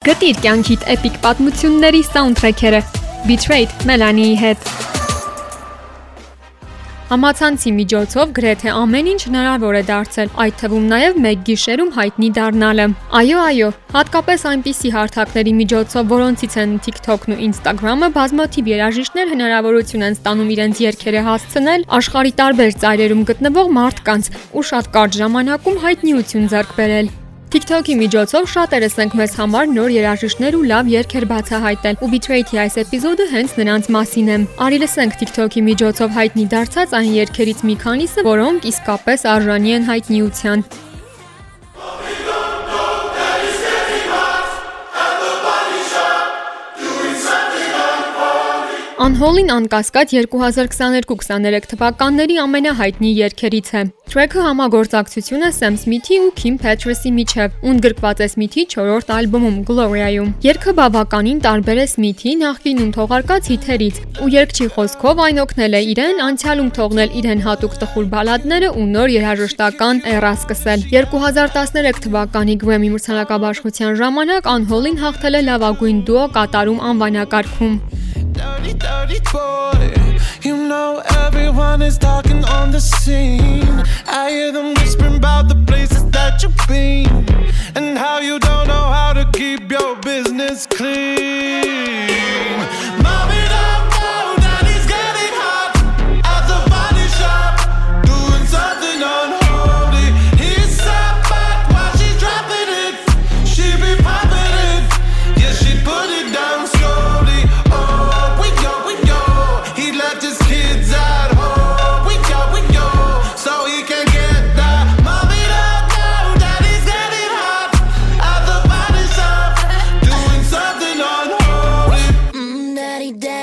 Գտիր կյանքիդ էպիկ պատմությունների սաունդթրեքերը. Betrayed Melanie-ի հետ։ Համացանցի միջոցով գրեթե ամեն ինչ հնարավոր է դարձել, այդ թվում նաև մեկ գիշերում հայտնի դառնալը։ Այո, այո, հատկապես այնպիսի հարթակների միջոցով, որոնցից են TikTok-ն ու Instagram-ը, բազմաթիվ երաժիշտներ հնարավորություն են ստանում իրենց երգերը հասցնել աշխարի տարբեր ծայրերում գտնվող մարդկանց ու շատ կարճ ժամանակում հայտնիություն ձեռք բերել։ TikTok-ի միջոցով շատերս ենք մեզ համար նոր երաժիշտներ ու լավ երգեր բացահայտել։ Ու Betrayed-ի այս էպիզոդը հենց նրանց մասին է։ Արի լսենք TikTok-ի միջոցով հայտնի դարձած այն երգերից մի քանիսը, որոնք իսկապես արժանի են հայտնիության։ Unholy-ն անկասկած 2022-23 թվականների ամենահայտնի երգերից է։ Track-ը համագործակցություն է Sam Smith-ի ու Kim Petras-ի միջև, ուն գրկված է Smith-ի 4-րդ ալբոմում Gloria-ում։ Երգը բավականին տարբեր է Smith-ի նախկինում թողարկած հիթերից, ու երգչի խոսքով այն օգնել է իրեն անցյալում թողնել իրեն հատուկ տխուր բալադները ու նոր երաժշտական էրա սկսել։ 2013 թվականի Grammy մրցանակաբաշխության ժամանակ Unholy-ն հաղթել է լավագույն դուո կատարում անվանակարգում։ dirty, dirty boy. You know everyone is talking on the scene. I hear them whispering about the places that you've been and how you don't know how to keep your business clean.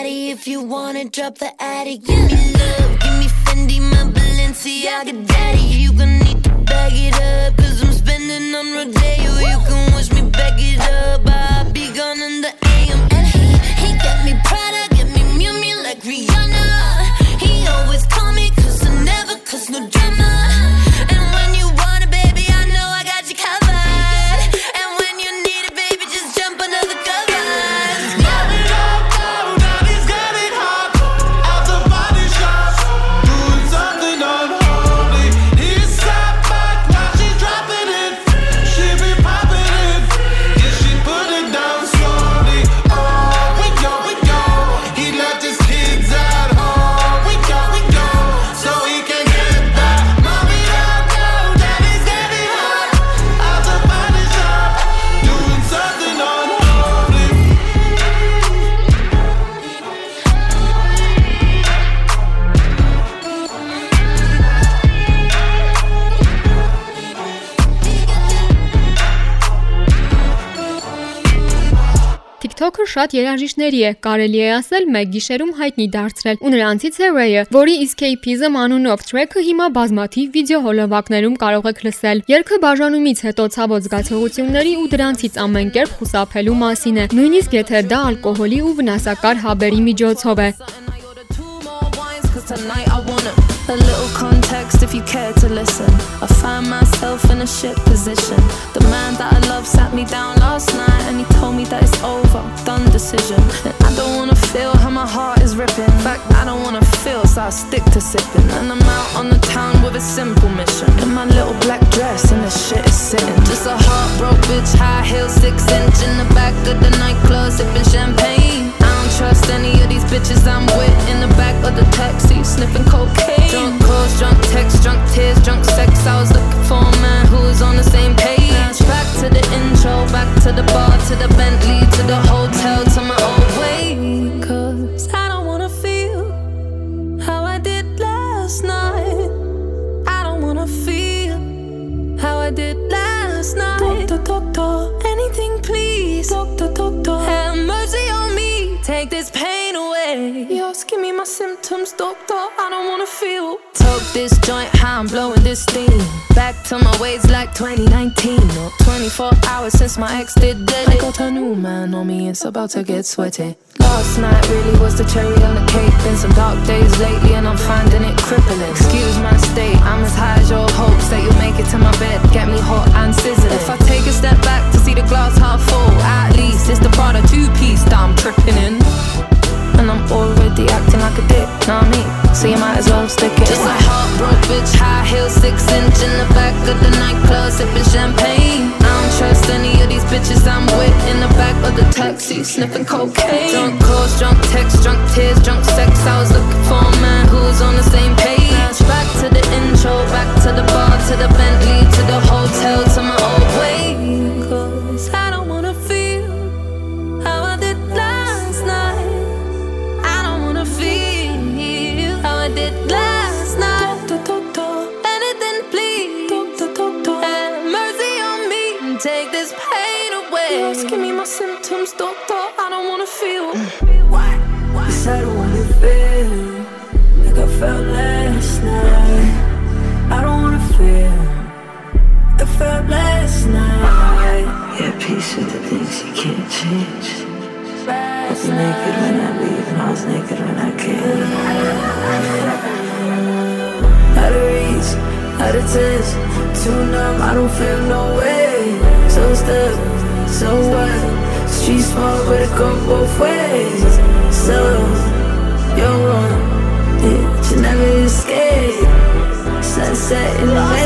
Mommy, drop the attic. Give me love, give me Fendi, my Balenciaga daddy. You gonna need to bag it up, TikTok-ը շատ երաժիշտների է, կարելի է ասել, մեկ գիշերում հայտնի դարձրել։ Ու նրանցից է Ray-ը, որի Escapism անունով track-ը հիմա բազմաթիվ վիդեո հոլովակներում կարող եք լսել։ Երգը բաժանումից հետո ցավոտ զգացողությունների ու դրանցից ամեն կերպ խուսափելու մասին է, նույնիսկ եթե դա ալկոհոլի ու վնասակար հաբերի միջոցով է։ Tonight I wanna A little context if you care to listen. I find myself in a shit position. The man that I love sat me down last night and he told me that it's over, done decision. And I don't wanna feel how my heart is ripping. In fact, I don't wanna feel, so I stick to sipping. And I'm out on the town with a simple mission. In my little black dress and the shit is sitting. Just a heartbroken bitch, high heel, six inch in the back of the nightclub, sipping champagne. I don't trust any of these bitches I'm with in the back of the taxi, sniffing cocaine. I was looking for a man who was on the same page. Back to the intro, back to the bar, to the Bentley, to the hotel, to my old way. Cause I don't wanna feel how I did last night. I don't wanna feel how I did last night. Doctor, doctor, anything please. Doctor, doctor, have mercy on me. Take this pain away. Yes, give me my symptoms, doctor. I don't wanna feel 2019 or 24 hours since my ex did dead. I got a new man. on me, it's about to get sweaty. Last night really was the cherry on the cake. Been some dark days lately, and I'm finding it crippling. Excuse my state, I'm as high as your hopes that you'll make it to my bed. Get me hot and sizzling. If I take a step back to see the glass half full, at least it's the Prada two piece that I'm tripping in. And I'm already acting like a dick, know what I mean? So you might as well stick it. Just a heartbroken bitch, high heels, six inch in the back of the nightclub, sipping champagne. I don't trust any of these bitches I'm with in the back of the taxi, sniffing cocaine. Drunk calls, drunk texts, drunk tears, drunk sex. I was looking for a man who was on the same page. Back to the intro, back to the bar, to the Bentley, to the hotel, to my old way. And I was naked when I came. Out of reach, out of touch, too numb, I don't feel no way. So stuck, so what? Street smart, but it go both ways. So, you're one, yeah, you never escape. Sunset in the Lost,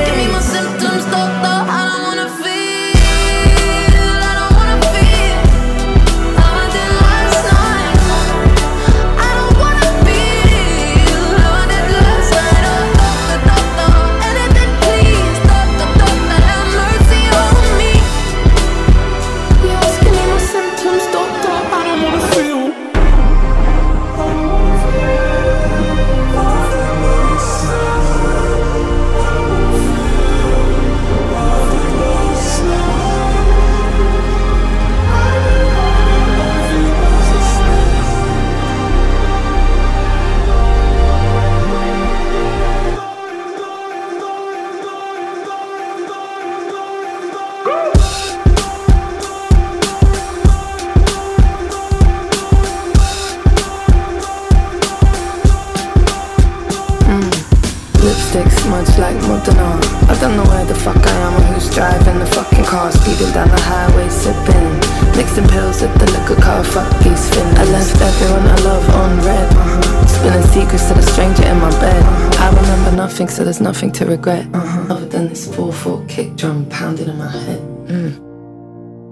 Smudged like Madonna. I don't know where the fuck I am or who's driving the fucking car. Speeding down the highway, sipping. Mixing pills with the liquor car. Fuck these fins. I left everyone I love on red. Uh-huh. Spilling secrets to the stranger in my bed. I remember nothing, so there's nothing to regret. Uh-huh. Other than this 4-4 kick drum pounding in my head.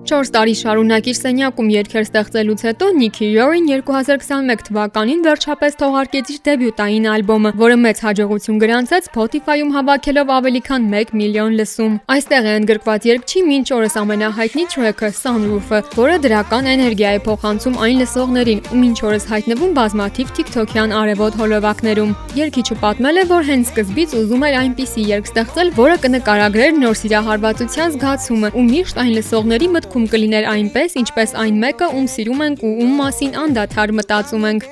4 տարի շարունակ իր սենյակում երգեր ստեղծելուց հետո Նիքի Յորին 2021 թվականին վերջապես թողարկեց իր դեբյուտային ալբոմը, որը մեծ հաջողություն գրանցեց Spotify-ում հավաքելով ավելի քան 1 միլիոն լսում։ Այստեղ է ընդգրկված երգչի մինչ օրս ամենահայտնի թրեքը Sunroof-ը, որը դրական էներգիա է փոխանցում այն լսողներին ու մինչ օրս հայտնվում բազմաթիվ TikTok-յան արևոտ հոլովակներում։ Երգիչը պատմել է, որ հենց սկզբից ուզում էր այնպիսի երգ ստեղծել, որը կնկարագրեր նոր սիրահարվածության զգացումը ու միշտ այն լսողների մտքում կլիներ այնպես, ինչպես այն մեկը, ում սիրում ենք ու ում մասին անդադար մտածում ենք։.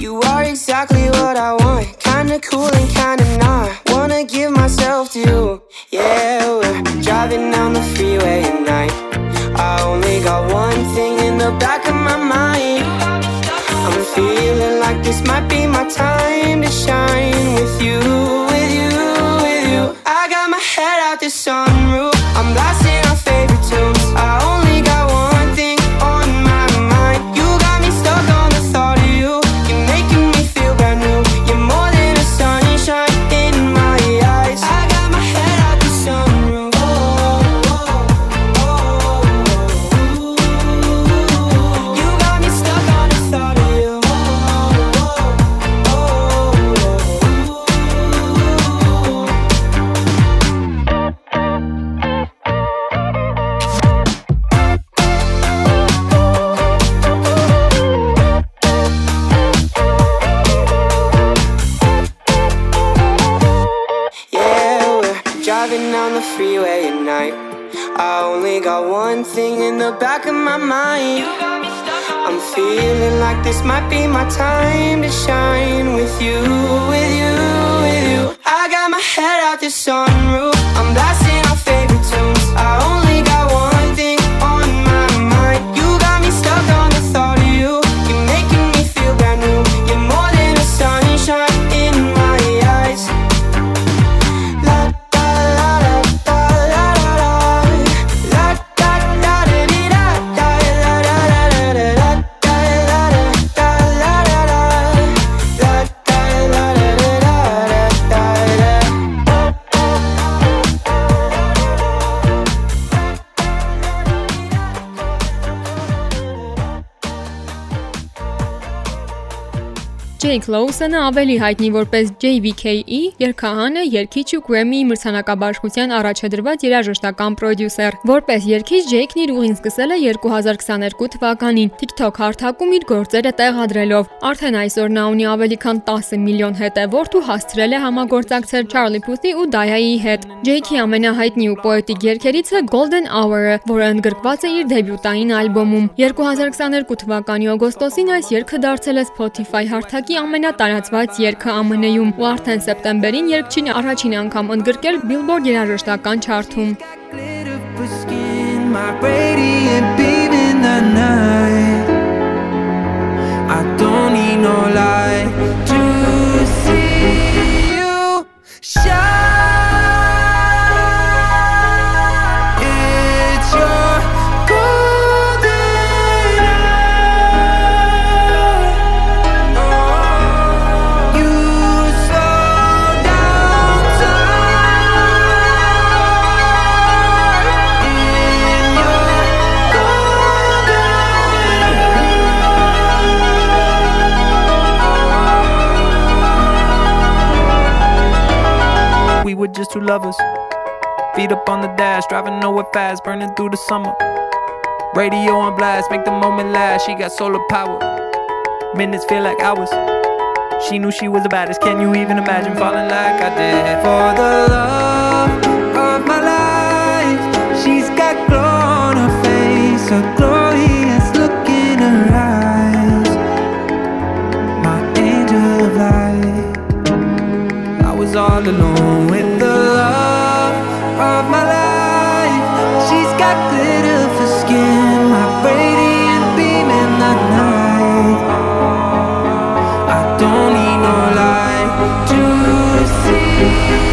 You are exactly what I want. Kinda cool and kinda not. Wanna give myself to you. Yeah, we're driving down the freeway at night. I only got one thing in the back of my mind. I'm feeling like this might be my time to shine with you, freeway at night. I only got one thing in the back of my mind. I'm feeling like this might be my time to shine with you, with you, with you. I got my head out the sunroof. I'm blasting Jake Lawson-ը ավելի հայտնի որպես JVKE, երգահան է, երգիչ ու Grammy մրցանակաբաշխության առաջադրված երաժշտական պրոդյուսեր։ Որպես երգիչ Jake-ն իր ուղին սկսել է 2022 թվականին TikTok հարթակում իր գործերը տեղադրելով։ Արդեն այսօր նա ունի ավելի քան 10 միլիոն հետևորդ ու հասցրել է համագործակցել Charlie Puth-ի ու Daya-ի հետ։ Jake-ի ամենահայտնի ու պոետիկ երգերից է Golden Hour-ը, որը ընդգրկված է իր դեբյուտային ալբոմում։ 2022 թվականի օգոստոսին այս երգը դարձել է Spotify հարթակի Եղանակի ամենատարածված երգը ԱՄՆ-ում ու արդեն սեպտեմբերին երգչին առաջին անգամ ընդգրկել Billboard երաժշտական չարթում։ I don't need no light to see you shine two lovers. Feet up on the dash, driving nowhere fast, burning through the summer. Radio on blast, make the moment last. She got solar power. Minutes feel like hours. She knew she was the baddest. Can you even imagine falling like I did? For the love of my life, she's got glow on her face, a glorious look in her eyes. My angel of light. I was all alone to see.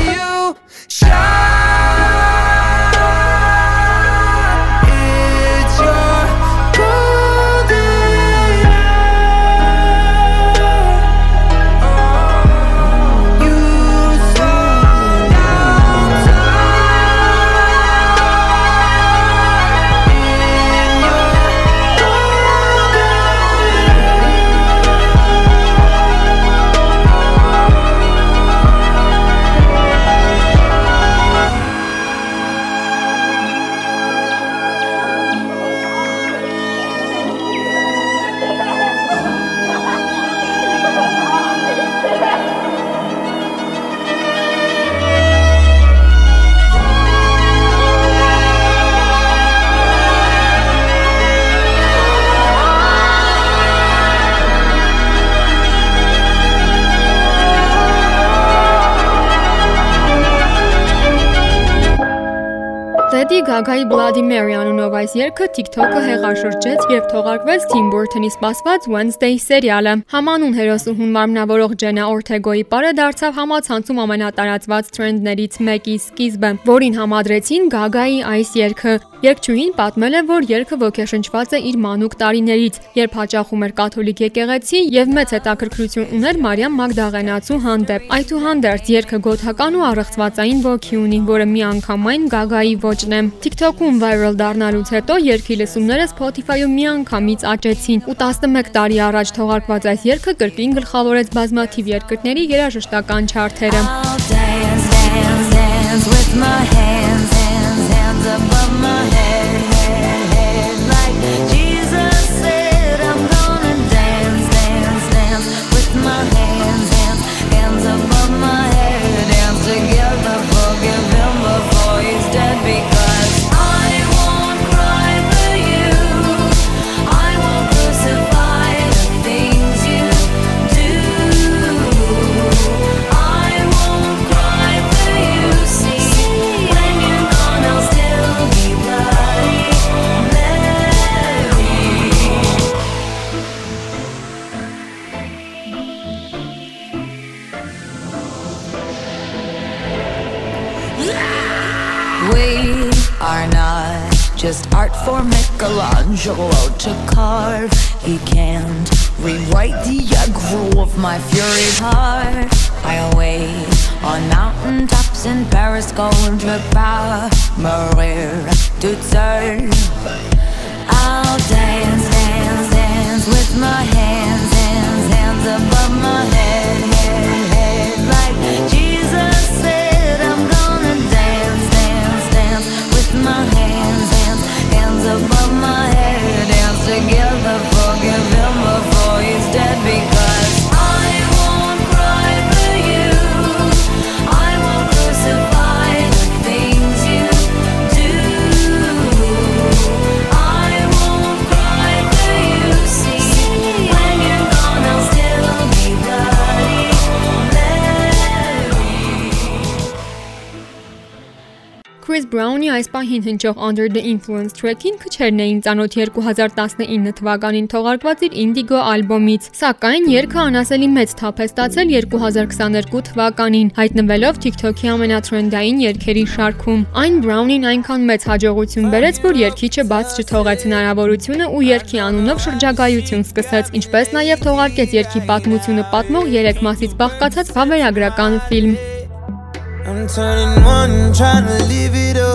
Lady Gaga-ի Bloody անունով այս երգը TikTok-ը հեղաշրջեց, երբ թողարկվեց Tim Burton-ի սպասված Wednesday սերիալը։ Համանուն հերոսուհուն մարմնավորող Jenna Ortega-ի պարը դարձավ համացանցում ամենատարածված թրենդներից մեկի սկիզբը, որին համադրեցին Gaga-ի այս երգը։ Երգչուհին պատմել է, որ երգը ոգեշնչված է իր մանուկ տարիներից, երբ հաճախում էր կաթոլիկ եկեղեցի եւ մեծ հետաքրքրություն ուներ Մարիամ Մագդաղենացու հանդեպ։ Այդուհանդերձ երգը գոթական ու առեղծվածային ոգի ունի, որը միանգամայն Gaga-ի ոճն է։ TikTok-ում viral դառնալուց հետո երգի լսումները Spotify-ում միանգամից աճեցին ու 11 տարի առաջ թողարկված այս երգը կրկին գլխավորեց բազմաթիվ երկրների երաժշտական չարթերը։ Dance, dance, dance with my hands, պահին հնչող Under the Influence track-ին քչերն էին ծանոթ 2019 թվականին թողարկված իր Indigo ալբոմից, սակայն երգը անասելի մեծ թափ է ստացել 2022 թվականին, հայտնվելով TikTok-ի ամենաթրենդային երգերի շարքում։ Այն Brown-ին այնքան մեծ հաջողություն բերեց, որ երգիչը բաց չթողեց հնարավորությունը ու երգի անունով շրջագայություն սկսեց, ինչպես նաև թողարկեց երգի պատմությունը պատմող 3 մասից բաղկացած վավերագրական ֆիլմ։ I'm turning one, trying to live it up.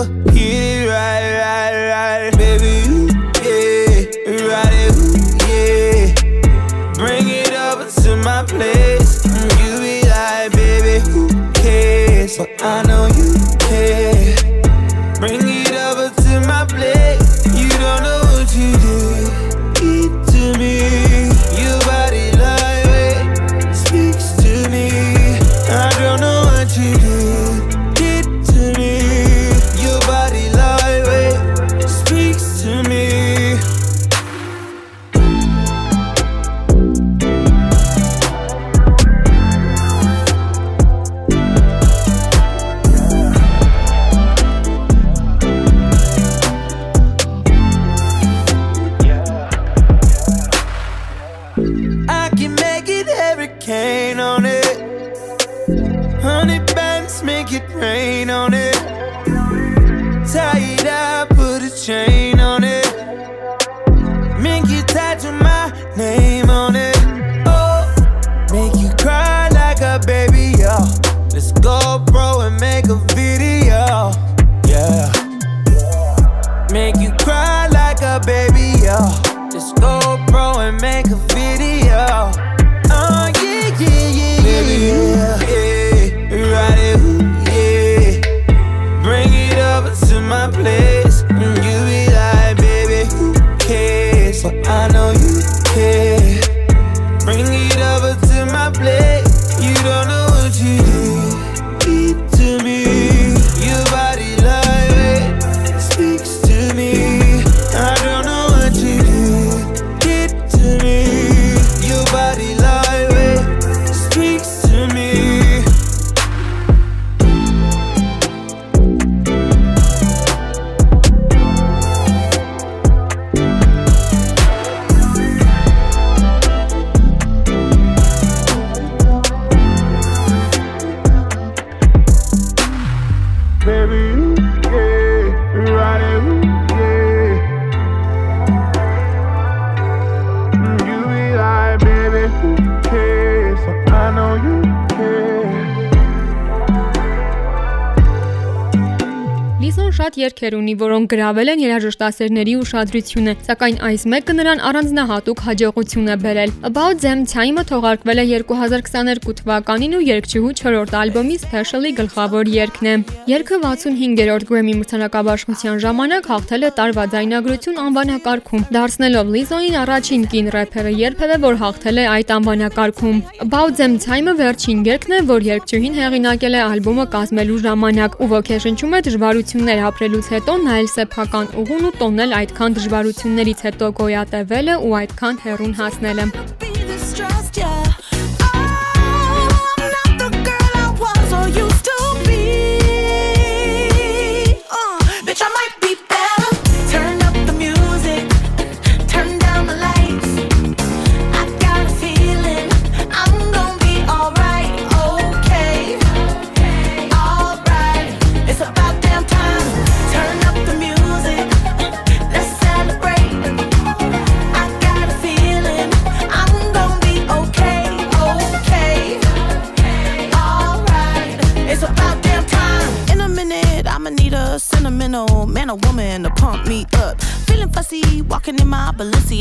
մտքեր ունի, որոնք գրավել են երաժշտասերների ուշադրությունը, սակայն այս մեկը նրան առանձնահատուկ հաջողություն է բերել։ About Them Time-ը թողարկվել է 2022 թվականին ու երգչուհու 4-րդ ալբոմի Special-ի գլխավոր երգն է։ Երգը 65-րդ Grammy մրցանակաբաշխության ժամանակ հաղթել է տարվա ձայնագրություն անվանակարգում, դարձնելով Լիզոին առաջին կին рэփերը երբևէ, որ հաղթել է այդ անվանակարգում։ About Them Time-ը վերջին երգն է, որ երգչուհին հեղինակել է ալբոմը կազմելու ժամանակ ու ոգեշնչում է դժվարություններ ապրելուց հետո նայել սեփական ուղուն ու տոնել այդքան դժվարություններից հետո գոյատևելը ու այդքան հեռուն հասնելը։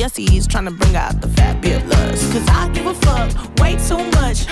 see, he's trying to bring out the fat bit. Cause I give a fuck way too much.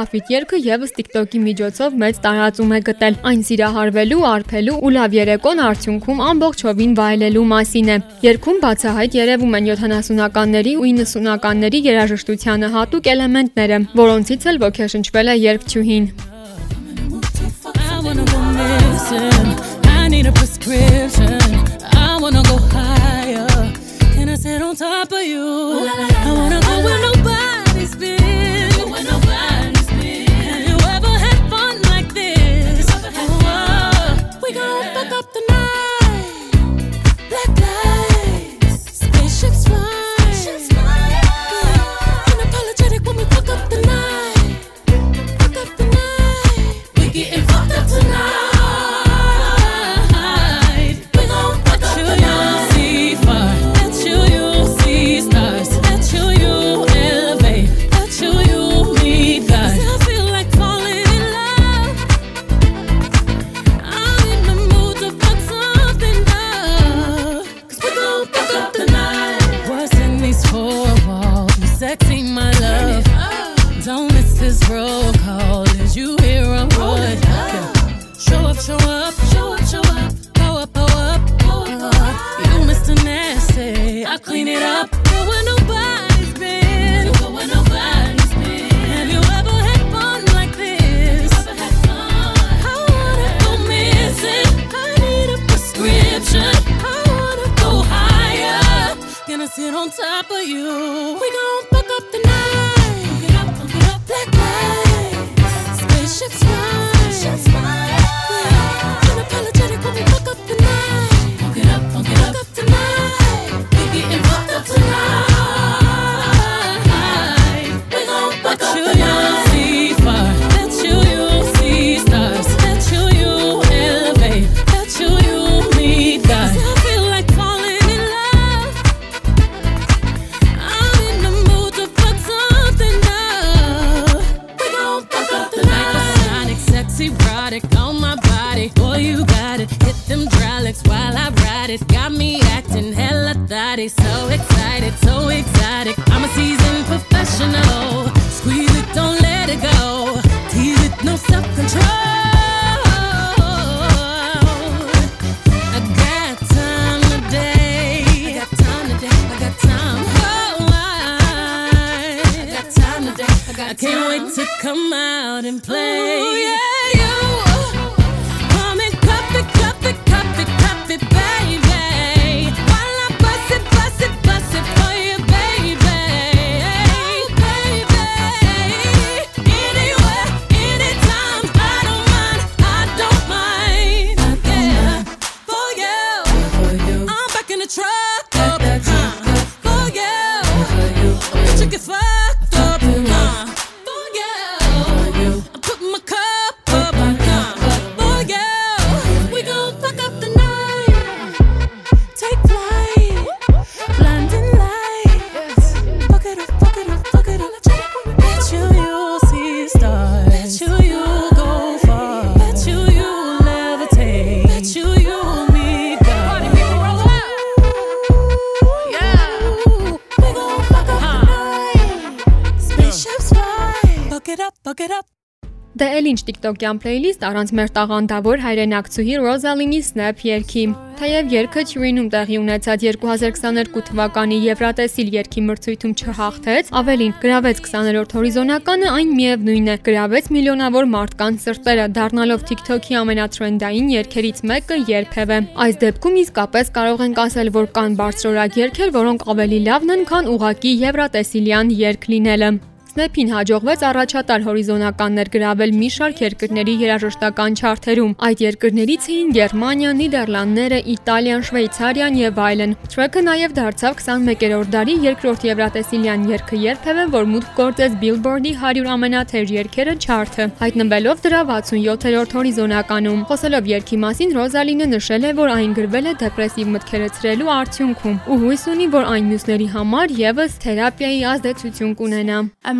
Khafit երգը եւս TikTok-ի միջոցով մեծ տարածում է գտել։ Այն սիրահարվելու, արփելու ու լավ երեկոն արդյունքում ամբողջովին վայելելու մասին է։ Երգում բացահայտ երևում են 70-ականների ու 90-ականների երաժշտությանը հատուկ էլեմենտները, որոնցից էլ ոգեշնչվել է երգչուհին։ I need a prescription. I wanna go higher. Can I sit on top of you? I wanna go where nobody's on top of you. We gon' out and play. Up. Դե էլ ինչ TikTok-յան playlist առանց մեր տաղանդավոր հայրենակցուհի Ռոզալինի Snap երգի։ Թեև երգը Թյուրինում տեղի ունեցած 2022 թվականի Եվրատեսիլ երգի մրցույթում չհաղթեց, ավելին գրավեց 20-րդ հորիզոնականը, այն միևնույն է, գրավեց միլիոնավոր մարդկանց սրտերը, դառնալով TikTok-ի ամենաթրենդային երգերից մեկը երբևէ։ Այս դեպքում իսկապես կարող ենք ասել, որ կան բարձրորակ երգեր, որոնք ավելի լավն են, քան ուղակի Եվրատեսիլյան երգ լինելը։ Snap-ին հաջողվեց առաջատար հորիզոնականներ գրավել մի շարք երկրների երաժշտական չարթերում։ Այդ երկրներից էին Գերմանիա, Նիդերլանդները, Իտալիան, Շվեյցարիան եւ այլն։ Թրեքը նաև դարձավ 21-րդ դարի երկրորդ Եվրատեսիլյան երգը երբևէ, որ մուտք գործեց Billboard-ի 100 ամենաթեժ երգերը չարթը, հայտնվելով դրա 67-րդ հորիզոնականում։ Խոսելով երգի մասին Ռոզալինը նշել է, որ այն գրվել է դեպրեսիվ մտքերը ցրելու արդյունքում ու հույս ունի, որ այն մյուսների համար եւս թերապիայի ազդեցություն կունենա։ I'm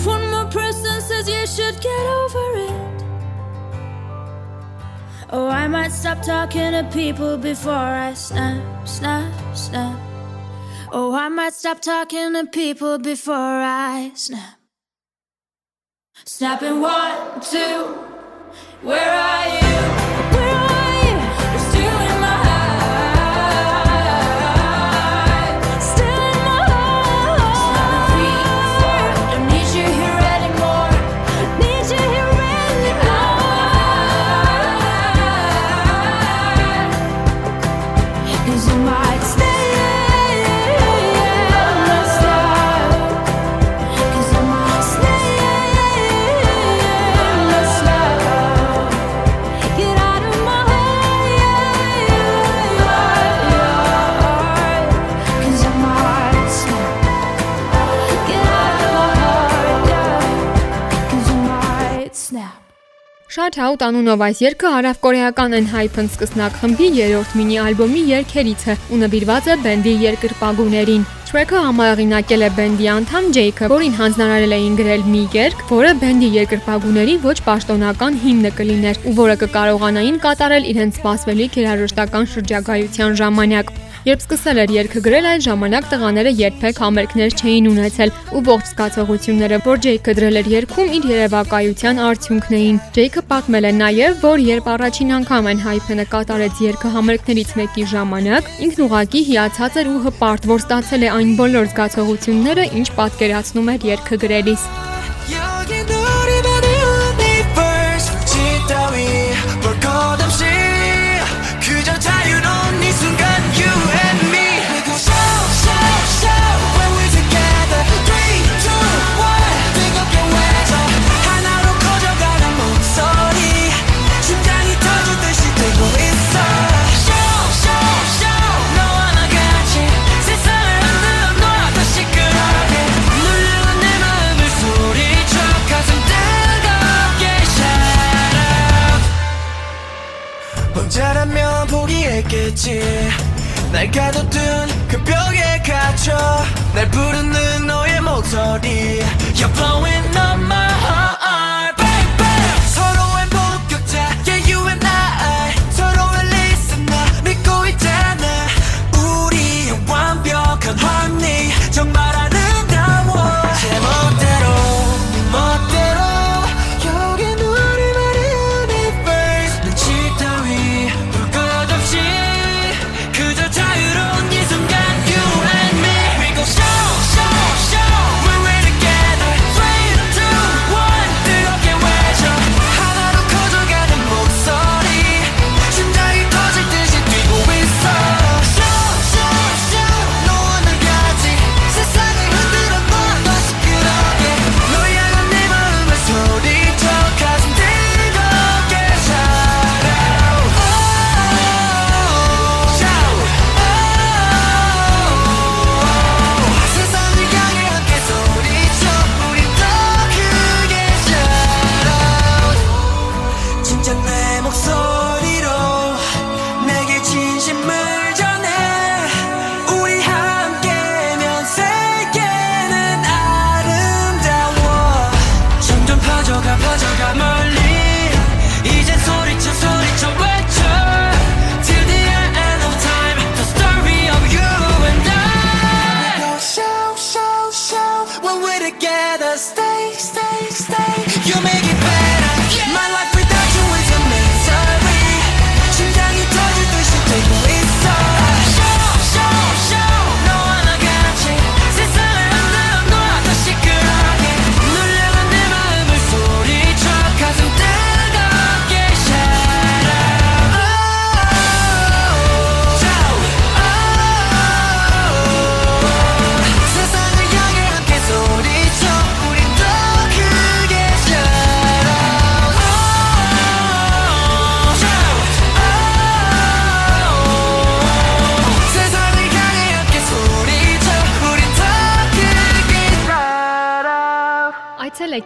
If one more person says you should get over it, oh, I might stop talking to people before I snap, snap, snap. Oh, I might stop talking to people before I snap. Snapping one, two, where are you? snap Շատ հաուտ անունով այս երգը հարավ կորեական են Hype-ն սկսնակ խմբի երրորդ մինի ալբոմի երգերից է ու նվիրված է բենդի երկրպագուներին։ Track-ը համահեղինակել է բենդի անդամ Jake-ը, որին հանձնարարել էին գրել մի երգ, որը բենդի երկրպագուների ոչ պաշտոնական հիմնը կլիներ ու որը կկարողանային կատարել իրենց սպասվելիք երաժշտական շրջագայության ժամանակ։ Երբ սկսել էր երգը գրել, այն ժամանակ տղաները երբեք համերգներ չէին ունեցել ու ողջ զգացողությունները, որ Ջեյքը դրել էր երգում, իր երևակայության արդյունքն էին։ Ջեյքը պատմել է նաև, որ երբ առաջին անգամ այն հայփենը կատարեց երգը համերգներից մեկի ժամանակ, ինքն ուղակի հիացած էր ու հպարտ, որ ստացել է այն բոլոր զգացողությունները, ինչ պատկերացնում էր երգը գրելիս։ You're 날 가둬둔 그 벽에 갇혀 날 부르는 너의 목소리 You're blowing up my